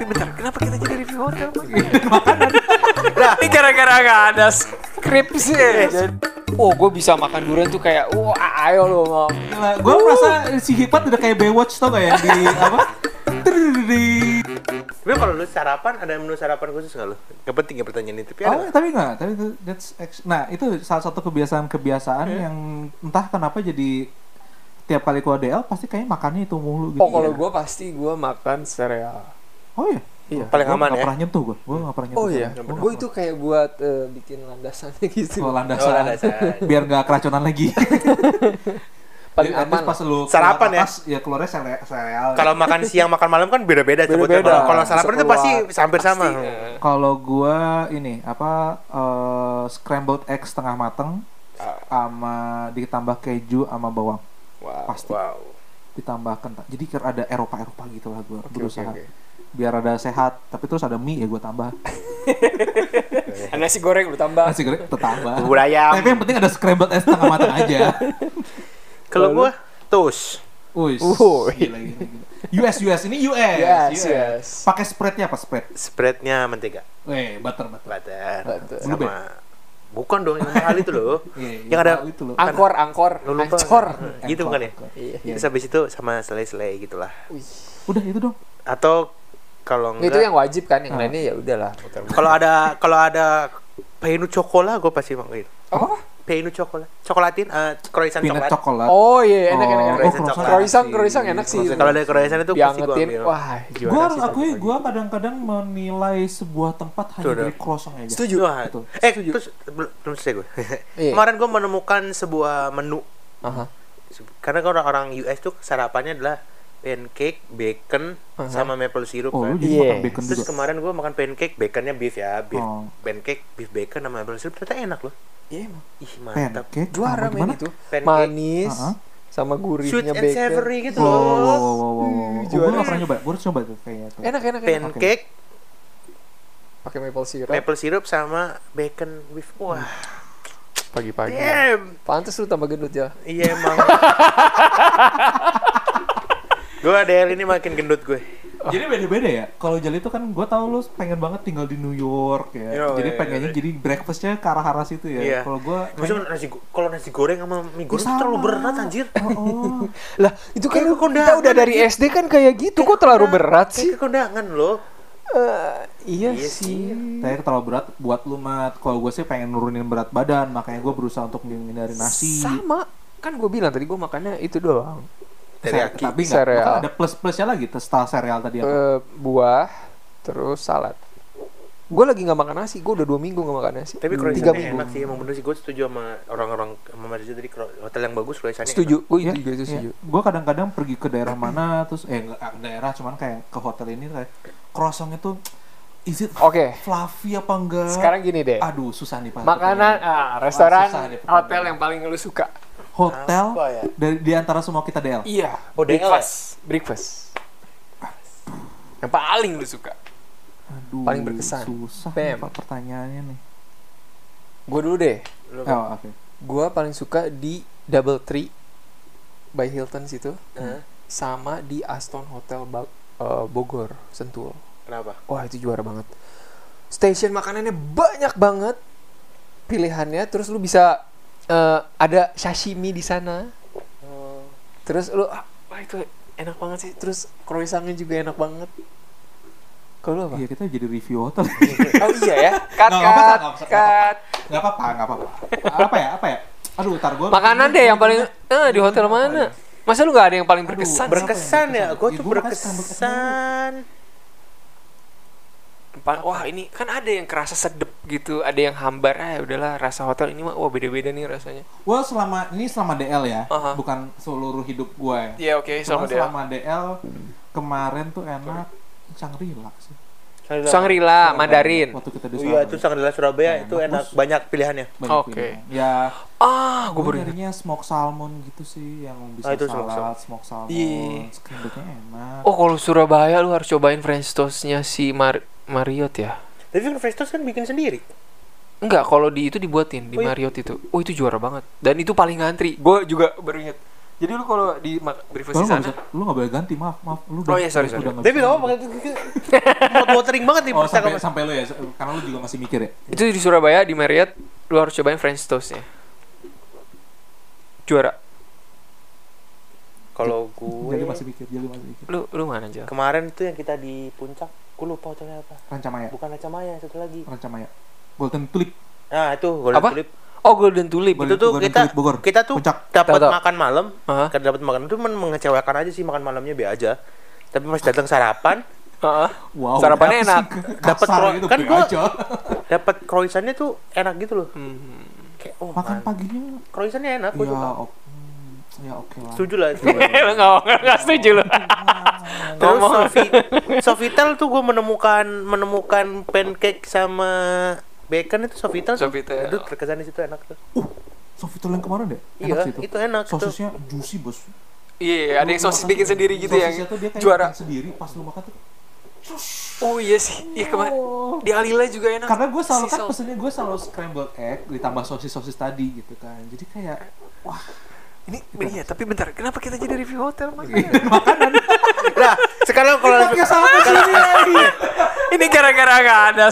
Tapi bentar, kenapa kita jadi review hotel? Bang? Nah, ini gara-gara gak ada skrip sih. Jadi- Oh, gue bisa makan durian tuh kayak, wah ayo lo mau. Gue merasa si Hipat udah kayak Baywatch tau gak ya di apa? Terdiri. Tapi kalau lu sarapan ada menu sarapan khusus nggak lu? Gak penting ya pertanyaan ini, tapi Oh, ada. tapi enggak, tapi itu that's ex- nah itu salah satu kebiasaan-kebiasaan yang entah kenapa jadi tiap kali gua DL pasti kayaknya makannya itu mulu gitu. Oh, kalau gue pasti gue makan sereal. Oh iya. Iya. Paling Gua aman nggak ya. pernah nyentuh gua. Gua enggak pernah nyentuh. Oh iya, Gua gue itu kayak buat eh, bikin landasannya gitu. Oh, Oh, landasan. landasan. Biar nggak keracunan lagi. Paling Jadi, aman. pas lu Sarapan ya? atas, ya keluarnya sere- sereal. Kalau makan siang makan malam kan beda-beda sebutnya. Beda-beda. Kalau- Kalau sarapan itu pasti hampir sama. Eh. Kalau gua ini apa eh, scrambled egg setengah mateng sama ditambah keju sama bawang Wow. pasti Wow. ditambah kentang jadi ada Eropa Eropa gitu lah gua Oke, berusaha oke, oke. Biar ada sehat tapi terus ada mie ya gua tambah Nasi goreng lu tambah. nasi goreng tetambah Bubur ayam. tapi yang penting ada scrambled egg setengah mateng aja Kalau gua toast. Gila, gila, gila. US US ini US Yes, yes. pakai spreadnya apa spread Spreadnya mentega. Weh, butter butter Butter. Butter. Sama bukan dong yang mahal itu loh. Iya, Yang ada itu loh Angkor, angkor, Lu lupa. ancor. Gitu bukan ya? Iya. Iya. Terus habis itu sama selai-selai gitulah. Udah itu dong Atau kalau Itu enggak yang wajib kan, yang Ah. lainnya ya udahlah. kalau ada kalau ada peinu cokola gue pasti manggil. Apa? Peinu cokola. Coklatin eh croissant peanut coklat. coklat Oh iya, enak, enak, enak. Oh, Croissant croissant coklat. Croissant, croissant enak sih. Kalau ada croissant itu pasti gue ambil. wah gue harus akui gue kadang-kadang menilai sebuah tempat hanya dari croissant aja Setuju. Eh Setuju. terus bel- belum selesai gue. Iya. Kemarin gue menemukan sebuah menu karena kan orang-orang US tuh sarapannya adalah pancake, bacon, Aha. sama maple syrup oh kan. Iya. makan bacon Terus juga kemarin gue makan pancake, baconnya beef ya, beef, Oh. pancake, beef bacon sama maple syrup ternyata enak loh. Iya emang. Ih mantap. pancake Juara sama men gimana? itu. Pancake. Manis ah. sama Sweet gurihnya and bacon. savory gitu Wow, wow, wow, loh. wow, wow, wow. Ih, Oh, juara. gue gak pernah nyoba, gue harus coba tuh kayaknya tuh. Enak, enak, enak. Pancake, Pakai maple syrup. maple syrup sama bacon beef. Wah, Pagi-pagi. damn. Pantes lu tambah gendut ya. Iya emang. gue DL ini makin gendut gue. Jadi beda-beda ya. Kalau Jali itu kan gue tau lu pengen banget tinggal di New York ya. Yo, jadi iya, pengennya iya. jadi breakfastnya ke arah arah situ ya. Iya. Kalau gue Maksudnya nasi go- kalau nasi goreng sama mie goreng Sama. itu terlalu berat anjir. Oh, oh. Lah, itu kan Kayak kita kondangan, udah dari. SD kan kayak gitu. Kok terlalu berat Kayak sih? ke kondangan loh. Eh, iya, Iya sih. Kayak terlalu berat buat lu mat. Kalau gue sih pengen nurunin berat badan, makanya gue berusaha untuk menghindari nasi. Sama. Kan gue bilang tadi gue makannya itu doang. Teriyaki. Tapi nggak, Sereal. kan ada plus plusnya lagi. Setelah sereal tadi apa? Eh, buah, terus salad. Gue lagi nggak makan nasi. Gue udah dua minggu nggak makan nasi. Tapi tiga minggu. enak sih, emang bener sih gue setuju sama orang-orang sama Rizal tadi hotel yang bagus croissantnya Setuju. Gue Ya, itu juga itu setuju. Gue kadang-kadang pergi ke daerah mana, terus eh ah, daerah, cuman kayak ke hotel ini kayak croissant itu is it Oke. fluffy apa enggak? Sekarang gini deh. aduh susah nih pak. Makanan, ah, restoran, susah nih, hotel yang paling lu suka. Hotel Apa ya? dari di antara semua kita DL. Iya. Oh, DL breakfast. Breakfast. Yang paling lu suka. Aduh, Paling berkesan. Susah nih, Pak, pertanyaannya nih. Gue dulu deh. Lu- Oh, oke. Gue paling suka di Double Tree by Hilton situ, Hah? sama di Aston Hotel Ba- eh, Bogor, Sentul. Kenapa? Wah itu juara banget. Station makanannya banyak banget pilihannya. Terus lu bisa eh, ada sashimi di sana. Oh, Terus lu ah, wah itu enak banget sih. Terus croissantnya juga enak banget. Kalau lu apa? Iya kita jadi review hotel. Oh iya ya. Cut apa-apa, cut cut. Gak apa-apa, gak apa-apa. Apa ya, apa ya? Aduh, tar gue. Makanan deh yang paling eh di hotel mana? Masa lu gak ada yang paling Aduh, berkesan? ber- berkesan Berkesan. ya, gue Ya, tuh makanya suka berkesan. Wah ini kan ada yang kerasa sedep gitu, ada yang hambar. Ah udahlah rasa hotel ini mah wah beda-beda nih rasanya. Gue selama ini selama DL ya, Aha. bukan seluruh hidup gue. ya. Iya oke Cuma sama dia. selama DL kemarin tuh enak Shangri-La sih. Shangri-La, Mandarin. Waktu kita di Oh iya, itu Shangri-La Surabaya Nah, itu enak, banyak pilihannya. Oke. pilihan. Ya, Ah, gue baru ingat. nyarinya smoke salmon gitu sih, yang bisa Ah, itu smoke salad, smoke salmon, Iya. enak. Oh kalau Surabaya lu harus cobain French toastnya si Mar Marriott ya. Tapi kan Fresh Toast kan bikin sendiri. Enggak, kalau di itu dibuatin di Oh, iya? Marriott itu. Oh itu juara banget. Dan itu paling ngantri. Gue juga baru inget. Jadi lu kalau di breakfast di nggak sana, bisa, lu nggak boleh ganti, maaf, maaf. Lu Oh, iya, sorry, sorry. udah nggak Tapi bisa gak ganti. apa-apa Mau watering banget nih Oh, sampai, sampai lu ya, karena lu juga masih mikir ya. itu di Surabaya di Marriott, lu harus cobain French toastnya. Juara. Kalau Jadi gue masih mikir, jadi masih mikir. Lu lu mana aja? kemarin tuh yang kita di puncak, gue lupa hotelnya apa. Rancamaya, Bukan Acamaya, satu lagi. Rancamaya. Golden Tulip. Nah itu Golden Apa? Tulip. Oh, Golden Tulip. Golden- Itu tuh Golden kita Tulip Bogor. kita tuh dapat makan malam, Hah? kan dapat makan itu men- mengecewakan aja sih makan malamnya be aja. Tapi pas datang sarapan, Heeh. Wow. Sarapannya enak. Dapat pro- gitu, kan gua- dapat croissantnya tuh enak gitu loh. Hmm. Kayak oh, Makan man, paginya, croissantnya enak, gue ya, suka. ya oke lah. Setuju lah. itu. lu nggak nggak setuju lu. Terus. Sofi, Sofitel tuh gue menemukan menemukan pancake sama bacon itu Sofitel. Sofitel. Itu terkesan di situ enak tuh. Uh, Sofitel yang kemarin deh, Iya, enak sih itu. itu enak. Itu. Sosisnya juicy bos. Iya, ada yang sosis bikin sendiri gitu yang tuh dia kayak juara. sendiri pas lu makan tuh. Oh iya sih. Iya kemarin Oh. di Alila juga enak. Karena gue selalu Si kan pesennya gue selalu scrambled egg ditambah sosis sosis tadi gitu kan. Jadi kayak wah Ini iya, tapi bentar, kenapa kita jadi review hotel Mak? Nah, sekarang kalau lagi? Ini gara-gara gak ada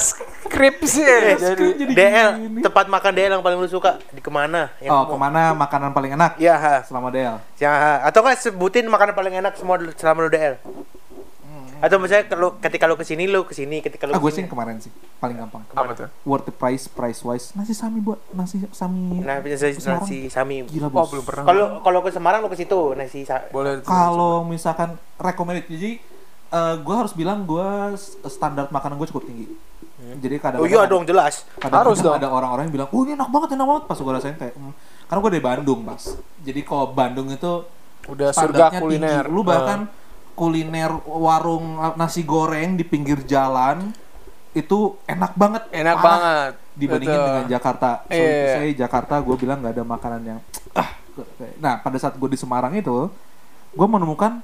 skrip sih. Iya, jadi jadi DL gini. tempat makan DL yang paling lu suka di ke mana? Yang Oh mau- ke mana makanan paling enak? Ya, ha. Selama DL. Ya, ha. atau kan sebutin makanan paling enak semua dulu selama lu DL. Atau misalnya kalau ketika lu ke sini lu ke sini ketika Ah lu gue sih kemarin sih paling gampang. apa tuh? Worth the price price wise nasi sami buat nasi sami. Nah, nasi, Semarang. nasi sami. Gila Oh, bos. belum pernah. Kalau kalau ke Semarang lu ke situ nasi sa- Boleh. Kalau misalkan recommended, jadi gue harus bilang gue standar makanan gue cukup tinggi. Jadi kadang Oh iya dong jelas. kadang Harus dong. ada orang-orang yang bilang, oh ini enak banget, enak banget. Pas gue rasain kayak, hmm. karena gue dari Bandung, mas. Jadi kalau Bandung itu Udah surga kuliner. tinggi. Lu bahkan kuliner warung uh, nasi goreng di pinggir jalan itu enak banget. enak Parah. banget. Dibandingin Betul. dengan Jakarta. So, Iya. saya Jakarta gue bilang nggak ada makanan yang ah. Nah pada saat gue di Semarang itu, gue menemukan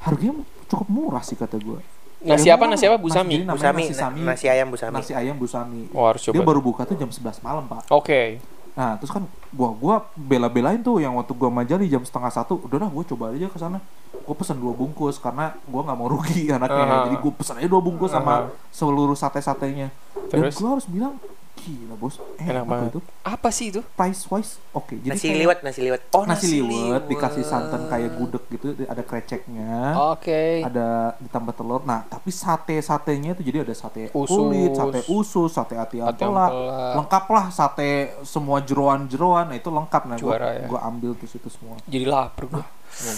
harganya cukup murah sih kata gue. Nasi apa? Nasi apa? Busami. Namanya Busami, nasi, sami, nasi ayam busami. nasi ayam busami. Oh, harus Dia coba. baru buka tuh jam 11 malam pak. Oke. Nah terus kan gua gua bela-belain tuh yang waktu gua majali jam setengah satu, udah dah gua coba aja ke sana. Gua pesen dua bungkus karena gua nggak mau rugi anaknya. Aha. Jadi gua pesen aja dua bungkus sama Aha. seluruh sate-satenya. Dan Terus? gua harus bilang gila bos, Enak apa banget. itu Apa sih itu? price wise oke. Jadi Nasi kayak liwet, nasi liwet. Oh, nasi, nasi liwet liwet. dikasih santan kayak gudeg gitu, ada kreceknya. Oke. Ada ditambah telur. Nah, tapi sate-satenya itu jadi ada sate Usus. kulit, sate usus, sate ati ampela, lengkap lah sate semua jeroan-jeroan nah, itu lengkap nah gua, Juara ya. gua ambil tuh situ semua Jadi lapar gua. Wah,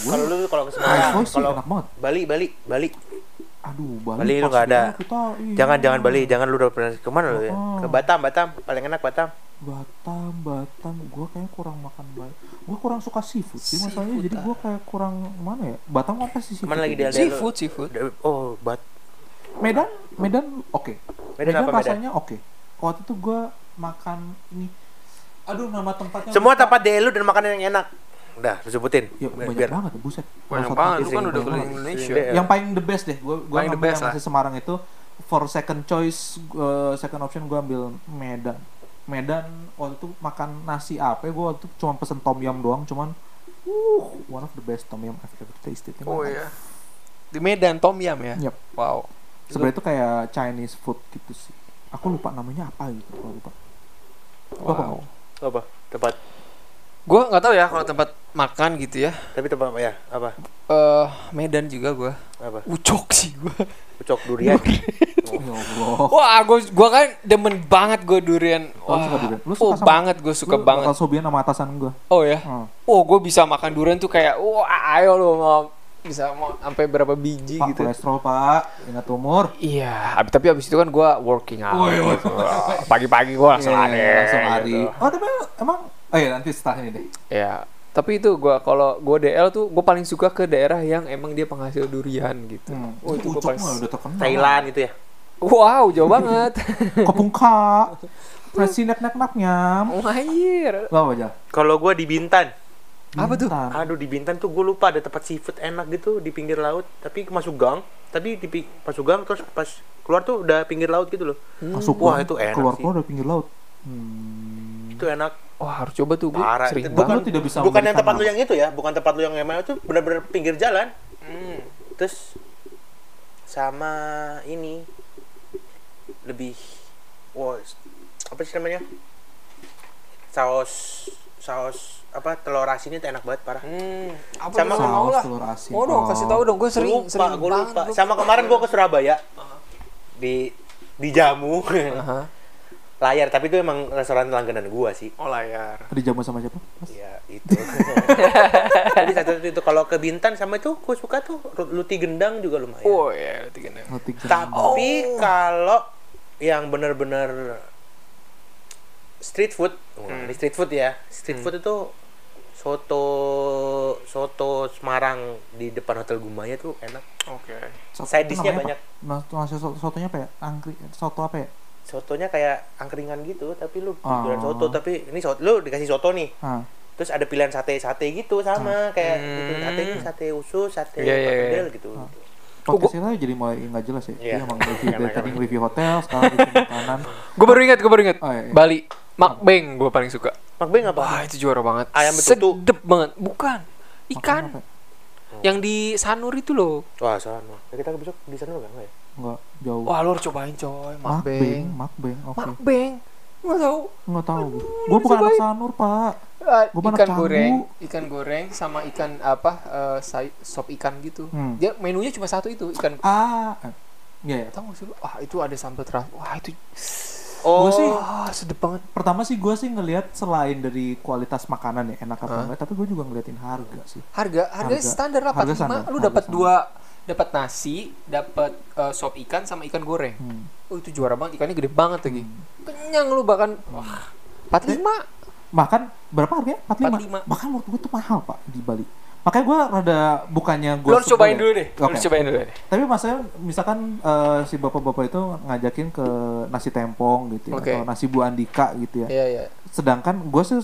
gua, Kalau lu kalau ke Price Semarang, kalau enak banget Bali, Bali, Bali. Aduh Bali, Bali lu nggak ada. kita, iya. Jangan jangan Bali, jangan lu udah pernah ke mana lu ya? Ke Batam, Batam, paling enak Batam. Batam Batam gua kayak kurang makan Bali gua kurang suka seafood sih masalahnya jadi gua kayak kurang mana ya Batam apa sih seafood Mana lagi dia- Seafood, seafood. Oh, Bat. Medan Medan oke Medan apa Medan? rasanya oke waktu itu gua makan ini aduh nama tempatnya Semua tempat DL lu dan makanan yang enak. Udah, lu sebutin. ya banyak Biar- banget buset Banyak banget. Lu kan udah keliling. Indonesia. Iya. yang paling the best deh gue gue Paling the yang lah. nasi Semarang itu for second choice eh, second option gue ambil Medan Medan waktu itu makan nasi apa gue waktu itu cuma pesen tom yum doang cuman uh one of the best tom yum I've ever tasted Oh iya. Di Medan Tom Yam ya? Yep. Wow. sebenarnya itu kayak Chinese food gitu sih aku lupa namanya apa gitu aku lupa Wow. Apa? Tempat. Gua nggak tahu ya kalau tempat makan gitu ya. Tapi tempat apa ya? Apa? Eh Medan juga gua. Apa? Ucok sih gua. Ucok durian. ya Allah Wah, gua gua kan demen banget gua durian. Oh, lu Wah, suka durian? Lu oh, suka sama- banget gua suka Lu banget. bakal sobian sama atasan gue Oh ya. Hmm. Oh, gua bisa makan durian tuh kayak wah, ayo lu mau bisa mau sampai berapa biji pak gitu. kolesterol pak ingat umur Iya, ab- tapi abis itu kan gua working out. Oh, iya, gitu. Pagi-pagi gua langsung lari. langsung lari gitu. oh tapi emang oh iya nanti setelah ini deh Ya, tapi itu gua kalau gua DL tuh gua paling suka ke daerah yang emang dia penghasil durian gitu. Hmm. Oh, itu gua Ucok paling udah terkenal. Thailand itu ya. Wow, jauh banget. Kopung kak. Presi nek nek nek nyam. Oh, anjir. Lo apa aja? Kalau gua di Bintan. Apa tuh? Bintan. Aduh di Bintan tuh gue lupa ada tempat seafood enak gitu di pinggir laut tapi masuk gang tapi di masuk gang terus pas keluar tuh udah pinggir laut gitu loh Masuk Wah, gang, itu enak keluar sih. keluar dari pinggir laut. Hmm. itu enak Wah, harus coba tuh gue. Parah. Sering banget. Bukan lu tidak bisa bukan yang tempat lu yang itu ya, bukan tempat lu yang emang itu benar-benar pinggir jalan. Hmm. Terus sama ini lebih wow, apa sih namanya? Saus saus apa telur asin itu enak banget parah. Hmm. Apa Sama mau saus lah. telur asin. Mau dong, Oh. kasih tahu dong. Gue sering, lupa, sering gue banget. lupa. gua. Sama kemarin gue ke Surabaya di di jamu Aha. Layar tapi itu emang restoran langganan gua sih. Oh layar. Dijamu sama siapa? Mas? Ya itu. Jadi satu itu kalau ke Bintan sama itu gue suka tuh luti gendang juga lumayan. Oh ya, tiga nih. Roti gandum. Tapi Oh. kalau yang benar-benar street food, Hmm. ini street food ya. Street food itu soto soto Semarang di depan Hotel Gumaya tuh enak. Oke. Soto Side dish-nya banyak. apa? Nah, sotonya apa ya? Angkri, soto apa ya? Sotonya kayak angkringan gitu, tapi lu Oh. jualan soto, tapi ini soto lu dikasih soto nih. Ah, Terus ada pilihan sate-sate gitu sama kayak Hmm. gitu. Sate ini sate usus, sate Iya, iya, iya. perkedel gitu. Ah. Oh, podcast kita jadi mulai nggak jelas ya. Iya. Dia emang review dari tadi review hotel, sekarang review makanan. Gue baru ingat, gue baru ingat. Oh, iya, iya. Bali. Makbeng gue paling suka. Makbeng apa? Wah itu juara banget. Ayam betutu. Sedep banget. Bukan. Ikan. apa? Yang di Sanur itu loh. Wah, sana. Ya, kita besok di sana enggak enggak ya? Enggak jauh. Wah lo harus cobain coy. Makbeng, Makbeng. oke. Makbeng. Nggak tahu. Nggak tahu. Gue bukan anak sanur, Pak. Ah, Gua ikan canggu. goreng, ikan goreng sama ikan apa? eh, say- sop ikan gitu. Hmm. Dia menunya cuma satu itu ikan. Ah, eh, iya ya. Tahu sih lu? Wah itu ada sambal terasi. Wah itu. Oh, Gua sih Wah sedep banget. pertama sih gue sih ngelihat selain dari kualitas makanan ya enak apa Hah? enggak, tapi gue juga ngeliatin harga sih. Harga harganya Harga- standar lah harga 45. standar, Lu harga dapat dua dapat nasi, dapat eh, sop ikan sama ikan goreng. Hmm. Oh itu juara banget, ikannya gede banget lagi. Hmm. Kenyang lu bahkan. Wah. 45. Makan berapa harganya? 45. 45. Bahkan menurut gue tuh mahal pak di Bali. Makanya gue rada bukannya gue Lu harus cobain dulu deh. Lu Oke. harus cobain dulu deh. Tapi maksudnya misalkan eh, si bapak-bapak itu ngajakin ke nasi tempong gitu ya, Oke. atau nasi Bu Andika gitu ya. Iya iya. Sedangkan gue sih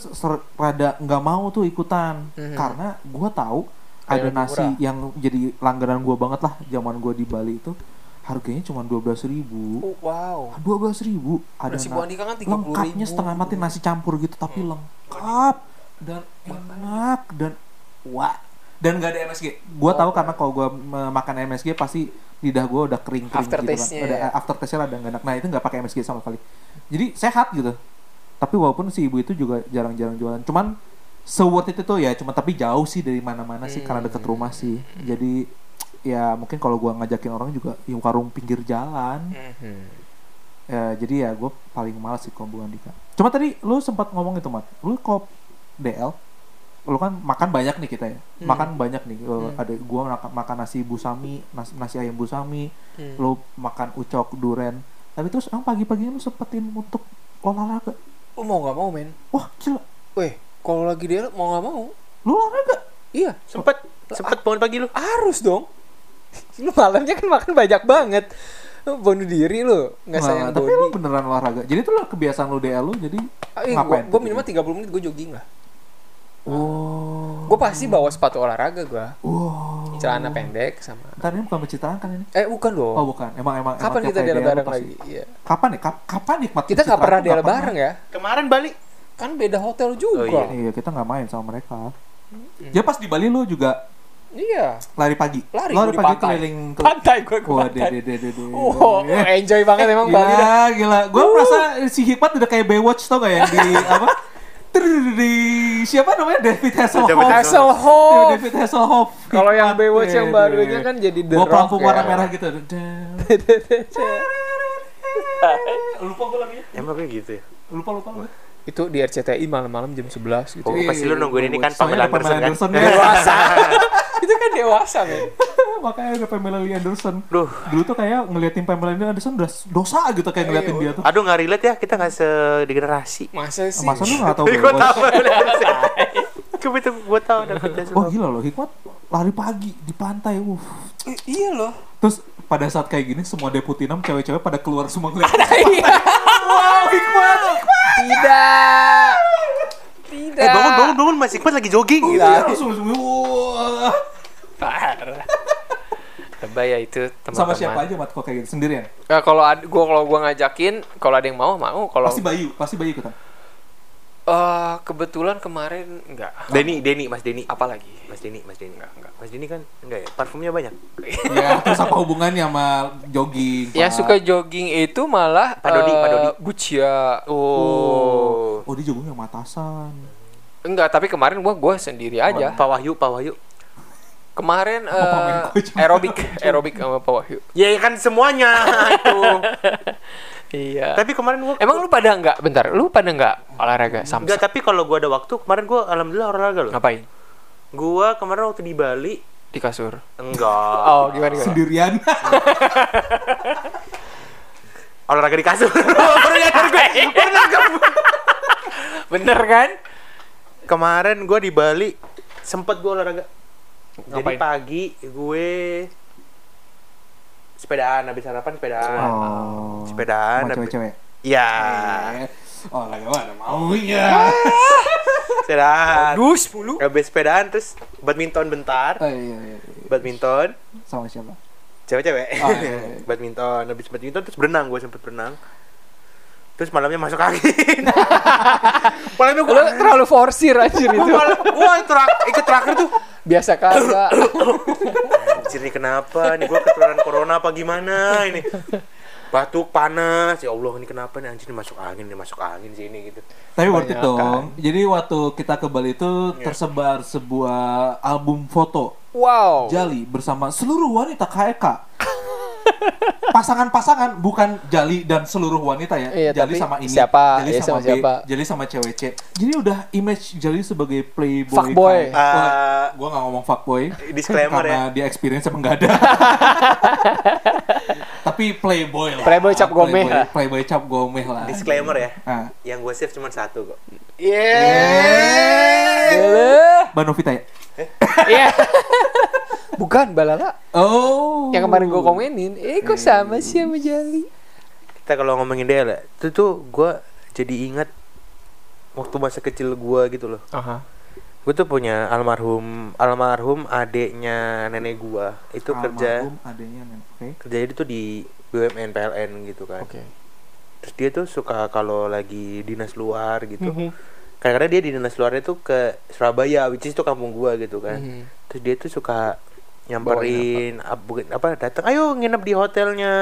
rada nggak mau tuh ikutan Mhm. karena gue tahu ada nasi murah. yang jadi langganan gue banget lah zaman gue di Bali itu harganya cuma dua belas ribu. Oh, wow. Dua belas ribu ada Nasi na- Bu Andika kan 30.000. lengkapnya setengah mati nasi campur gitu tapi lengkap dan enak dan wah dan nggak ada MSG. Gua tahu karena kalau gua me- makan MSG pasti lidah gua udah kering kering gitu kan. Ada ya. after taste-nya ada nggak enak. Nah itu nggak pakai MSG sama sekali. Jadi sehat gitu. Tapi walaupun si ibu itu juga jarang-jarang jualan. Cuman worth it itu ya cuma tapi jauh sih dari mana-mana sih karena deket Hmm. rumah sih. Jadi ya mungkin kalau gua ngajakin orang juga yang warung pinggir jalan Mhm. ya jadi ya gue paling males sih kombo Andika cuma tadi lu sempat ngomong itu mat lu kok DL lu kan makan banyak nih kita ya Hmm. makan banyak nih Hmm. ada gua makan, makan nasi busami nasi, nasi ayam busami Hmm. lu makan ucok duren tapi terus emang pagi-pagi lu sempetin untuk olahraga mau nggak mau men? wah gila Weh, kalau lagi dia mau nggak mau? lu olahraga Iya, sempet sempet bangun pagi lu. harus dong. lu malamnya kan makan banyak banget. Lu bunuh diri lu, nggak Nah, sayang tapi body. lu beneran olahraga jadi itu lah kebiasaan lu DL lu jadi Ah, iya, ngapain gua, gua minimal jadi? 30 menit gue jogging lah. oh Gue pasti bawa sepatu olahraga gua. wow Celana pendek sama Ntar ini bukan pencitraan kan ini Eh bukan dong. Oh bukan, emang emang Kapan emang kita bareng pasti. lagi? Iya. Kapan nih? Kap- kapan nikmat Kita nggak pernah nggak pernah. bareng ya. Kemarin Bali. Kan beda hotel juga. Oh, iya. Iya, kita nggak main sama mereka. Ya pas di Bali lu juga Iya. lari pagi. Lari gua di pagi pantai. keliling ke Pantai gue ke Wah, pantai. de, de, de, de, de. Wow, enjoy banget emang Bali dah. Gila, gila. Gua merasa si Hikmat udah kayak Baywatch tau gak yang di apa? Di siapa namanya David Hasselhoff. David Hasselhoff. Iya, David Hasselhoff. Kalau yang Baywatch yang eh, barunya de. kan jadi The Bawa Rock pelampung ya. warna merah gitu. lupa gue lagi. Emang kayak gitu ya. Lupa lupa. lupa. Itu di RCTI malam-malam jam 11 gitu. Oh, pasti lu nungguin ini kan Pamela Anderson kan. ya. Dewasa. itu kan dewasa, men. Makanya ada Pamela Lee Anderson. Duh, Dulu tuh kayak ngeliatin Pamela Lee Anderson udah dosa gitu kayak ngeliatin Iya. dia tuh. aduh nggak relate ya kita nggak segenerasi. Masa sih? Masa lu gak tau Gue tahu. Gue itu gue tahu Hasselhoff. gila loh, Hikmat lari pagi di pantai. Uh. I- iya loh. Terus pada saat kayak gini semua deputi 6 cewek-cewek pada keluar semua ngeliat. Iya. wow, Hikmat. Tidak. Tidak. Eh bangun bangun bangun Mas Iqbal lagi jogging gitu. Iya, langsung langsung wah. Parah. Lebay ya itu teman-teman. Sama siapa aja Mat kok kayak gitu sendirian? Nah, kalau gua kalau gua ngajakin, kalau ada yang mau mau, kalau Pasti Bayu, pasti Bayu ikutan. Eh, kebetulan kemarin enggak. Denny, Denny, Mas Denny. Apalagi? Mas Denny, Mas Denny. Enggak, enggak. Mas Denny kan enggak ya? Parfumnya banyak. ya terus apa hubungannya sama jogging Yang Pak? suka jogging itu malah Pak Dodi, eh, Pak Dodi. Bucia. Oh. oh dia jogging yang matasan Enggak, tapi kemarin gua gua sendiri aja. Pak Wahyu, Pak Wahyu. Kemarin Oh, eh cuma- aerobik, aerobik sama Pak Wahyu. Ya kan semuanya itu. Iya. tapi kemarin gua Emang lu pada enggak? Bentar, lu pada enggak olahraga Enggak, samsa? tapi kalau gua ada waktu, kemarin gua alhamdulillah olahraga loh. Ngapain? Gua kemarin waktu di Bali Di kasur. enggak. Oh, gimana gimana? sendirian Olahraga di kasur. Baru nyadar gue. Baru nangkep. Bener kan? Kemarin gua di Bali sempet gua olahraga. Jadi Ngapain? pagi gue sepedaan habis sarapan sepedaan. oh Sepedaan, sama tapi- cewek-cewek Iya. Eh, oh lagi mana maunya Sepedaan. Dus mulu. Habis sepedaan terus badminton bentar. oh, iya, iya, iya. Badminton. sama siapa Cewek-cewek. Oh, iya, iya. badminton. Habis badminton terus berenang gue sempet berenang. Terus malamnya masuk angin. malamnya gue Lu terlalu forsir anjir itu. gue terak, ikut terakhir tuh Biasa kagak. Anjir nih kenapa nih gue keturunan corona apa gimana ini batuk panas ya Allah ini kenapa nih anjir ini masuk angin nih masuk angin sini gitu Tapi worth it Kebanyakan. dong. Jadi waktu kita ke Bali itu tersebar sebuah album foto Wow. Jali bersama seluruh wanita KEK. Pasangan-pasangan bukan Jali dan seluruh wanita ya. Iya, Jali sama ini, siapa? Jali Iya, sama, sama B, siapa? Jali sama cewek C. Jadi udah image Jali sebagai playboy. Fuckboy. Eh, gua nggak ngomong fuckboy. disclaimer karena ya dia experience emang nggak ada. Tapi playboy lah. Playboy cap gomeh Playboy- lah. Playboy cap gomeh lah. disclaimer ya Ah. yang gue save cuma satu kok Boleh. Banovita ya? Iya. Bukan Balala. Oh. Yang kemarin gua komenin, eh kok sama sih sama Jali? kita kalau ngomongin dia lah itu tuh gue jadi ingat waktu masa kecil gue gitu loh Aha. gue tuh punya almarhum almarhum adeknya nenek gue itu kerja Almarhum adanya men. Oke. kerja itu tuh di BUMN PLN gitu kan Oke. terus dia tuh suka kalau lagi dinas luar gitu Mhm. kadang-kadang dia di dinas luarnya tuh ke Surabaya which is itu kampung gua gitu kan Mhm. terus dia tuh suka nyamperin bukan- apa datang ayo nginep di hotelnya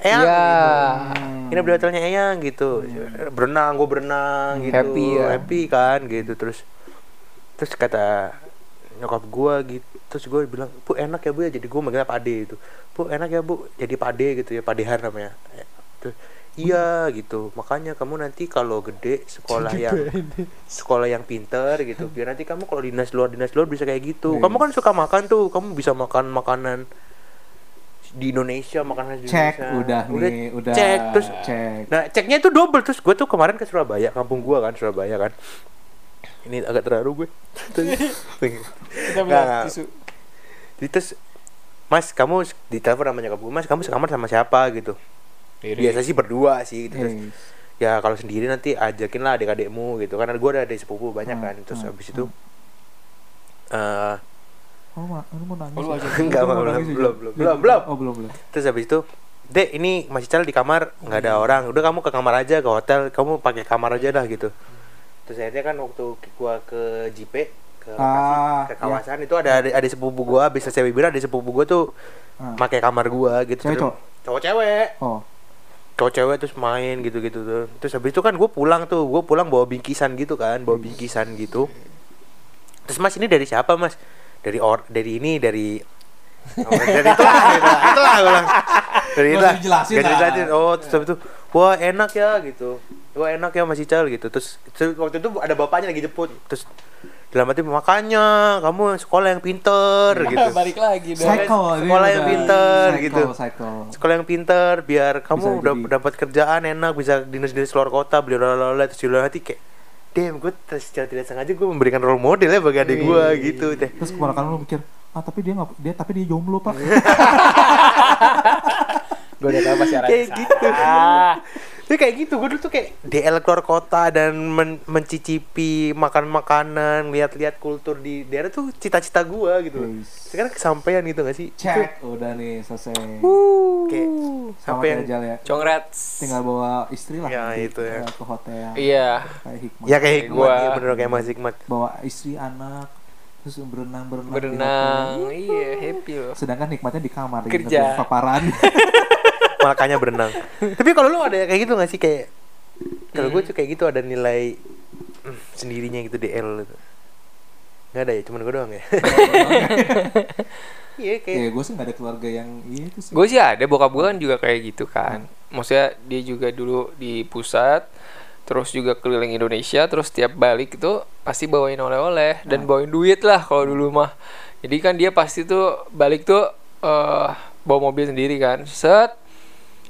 Eyang Iya. gitu. nginep di hotelnya Eyang gitu. Berenang gue berenang gitu. Happy ya. happy kan gitu. Terus terus kata nyokap gua gitu terus gue bilang bu enak ya bu ya? Jadi gue manggilnya pade itu. Bu enak ya bu jadi pade gitu ya padehan namanya. Terus, iya gitu makanya kamu nanti kalau gede sekolah yang sekolah yang pinter gitu biar nanti kamu kalau dinas luar dinas luar bisa kayak gitu Yes. kamu kan suka makan tuh kamu bisa makan makanan di Indonesia makanan di Cek Indonesia udah nih, udah cek terus cek. Nah, ceknya itu double terus gue tuh kemarin ke Surabaya, kampung gua kan Surabaya kan. Ini agak terharu gue. Tisu. Jadi terus Mas, kamu ditelepon sama nyokap gue, Mas, kamu sekamar sama siapa gitu? Biasa sih berdua sih gitu. Terus, Eh, ya kalau sendiri nanti ajakin lah adik-adikmu gitu. Karena gue ada adik sepupu banyak Hmm, kan. Terus hmm, habis itu eh Oh, ma, lu mau nangis? Oh, ya? Enggak, mau belum, nangis belum, belum, belum, belum. Oh, belum, belum. terus habis itu Dek, ini masih Cal di kamar nggak ada orang. Udah kamu ke kamar aja ke hotel, kamu pakai kamar aja dah gitu. Terus akhirnya kan waktu gua ke JP ke lokasi, Ah, ke kawasan itu ada ada, ada sepupu gua bisa saya bilang ada sepupu gua tuh Ah. pakai kamar gua gitu. Cewek? Cowok cewek. Oh, Cowok cewek terus main gitu-gitu tuh. Terus habis itu kan gua pulang tuh, gua pulang bawa bingkisan gitu kan, bawa bingkisan gitu. Terus Mas ini dari siapa Mas? Dari or dari ini dari Oh, dari itulah, gitu. itulah gua bilang. Dari itulah. dijelasin lah. dijelasin. Oh, terus habis itu, wah enak ya gitu. Wah enak ya Mas Ical gitu. Terus, terus waktu itu ada bapaknya lagi jemput. Terus dalam hati makanya kamu sekolah yang pinter gitu. Balik lagi dong. Psycho, ini sekolah yang udah- pinter psycho, gitu. Psycho. Sekolah yang pinter biar kamu Bisa udah jadi- dapat kerjaan enak bisa dinas-dinas luar kota beli olahraga terus di hati kayak Damn, gue secara tidak sengaja gue memberikan role model ya bagi adik gue gitu teh. Terus keponakan lu mikir, ah tapi dia nggak, dia tapi dia jomblo pak. Gue udah tahu pasti arahnya Kayak gitu. Itu kayak gitu, gue dulu tuh kayak DL keluar kota dan men- mencicipi makan makanan, lihat-lihat kultur di daerah tuh cita-cita gue gitu. Yes. Sekarang kesampaian gitu gak sih? Cek, udah nih selesai. Kayak Sama selamat yang- ya Jal ya Congrats. tinggal bawa istri lah Ya, nanti, itu ya. ke hotel Iya. kayak ya kayak gua. iya bener kayak Mas Hikmat bawa istri anak terus berenang berenang Berenang. Iya, happy loh. sedangkan hikmatnya di kamar Kerja. paparan makanya berenang tapi kalau lu ada kayak gitu gak sih kayak kalau Hmm. gue tuh kayak gitu ada nilai mm, sendirinya gitu DL gitu nggak ada ya cuman gue doang ya iya kayak ya gue sih gak ada keluarga yang itu sih Gue sih ada bokap gue kan juga kayak gitu kan. Maksudnya dia juga dulu di pusat, terus juga keliling Indonesia, terus tiap balik itu pasti bawain oleh-oleh dan bawain duit lah kalau dulu mah. Jadi kan dia pasti tuh balik tuh eh bawa mobil sendiri kan. Set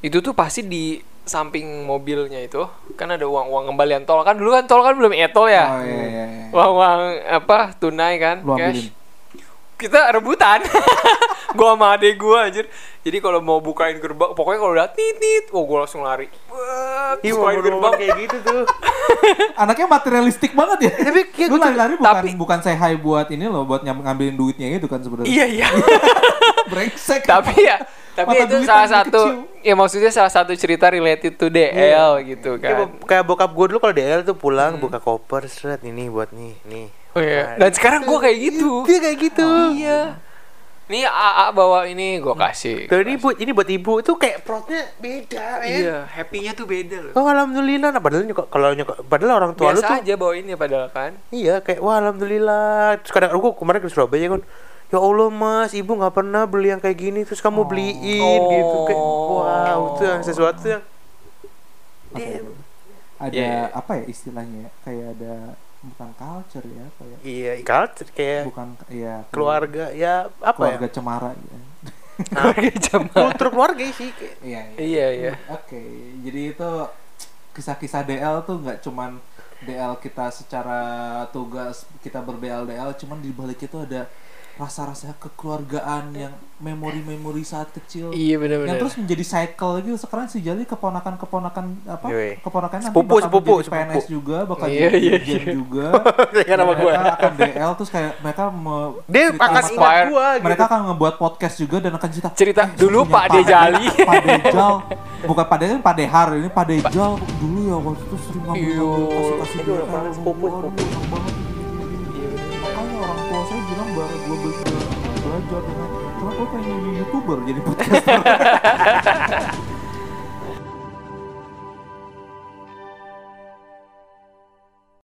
itu tuh pasti di samping mobilnya itu kan ada uang-uang kembalian tol. Kan dulu kan tol kan belum e-tol oh ya. iya iya, iya. Uang-uang apa tunai kan lu ambilin. cash. Kita rebutan. Gua sama adek gua anjir. Jadi kalau mau bukain gerbang pokoknya kalau udah titit oh gua langsung lari. Iya, bukain gerbang. kayak gitu tuh. anaknya materialistik banget ya. Tapi kayak gua lari-lari bukan tapi- bukan say hi buat ini loh buat ngambilin duitnya itu kan sebenarnya. Iya iya. Brengsek. Tapi ya tapi Mata itu salah satu kecil. ya maksudnya salah satu cerita related to DL gitu Kayak, kan. bo- kayak bokap gue dulu kalau DL tuh pulang buka koper seret ini buat nih nih. Oh iya. Dan sekarang gua kayak gitu. dia kayak gitu. Iya. Nih AA bawa ini gua kasih. Tuh ini buat ini buat ibu itu kayak perutnya beda men. iya happynya tuh beda loh. Oh alhamdulillah. Nah padahal nyokap kalau nyokap padahal orang tua lu tuh biasa aja bawainnya padahal kan. Iya kayak wah alhamdulillah. Terus kadang aku kemarin ke Surabaya kan ya Allah mas ibu nggak pernah beli yang kayak gini terus kamu beliin Oh. gitu kayak wow itu yang sesuatu yang Oke. ada Iya, iya. apa ya istilahnya ya? kayak ada bukan culture ya kayak iya culture kayak bukan ya keluarga ya apa keluarga ya cemara ya. Keluarga jamaah. kultur keluarga sih kayak iya iya iya iya Oke, jadi itu kisah-kisah DL tuh nggak cuman DL kita secara tugas kita ber-DL DL, cuman di balik itu ada rasa-rasa kekeluargaan yang memori-memori saat kecil iya yang benar-benar terus menjadi cycle gitu sekarang si Jali keponakan-keponakan apa keponakan nanti Sepupu, bakal sepupu, PNS sepupu. juga bakal Iya, jadi iya, iya. juga Dengan nama mereka gua. akan DL terus kayak mereka me- dia cerita akan ingat Inspire. gua gitu mereka akan ngebuat podcast juga dan akan cerita Cerita, "Eh, dulu Pak Dejali." Pak Dejal bukan Pak Dejal Pak Dehar ini Pak. Dejal dulu ya waktu itu sering ngambil Iyo. kasih kasih duit orang sepupu, makanya orang tua saya bilang baru gue belajar dengan kenapa pengen jadi youtuber jadi podcaster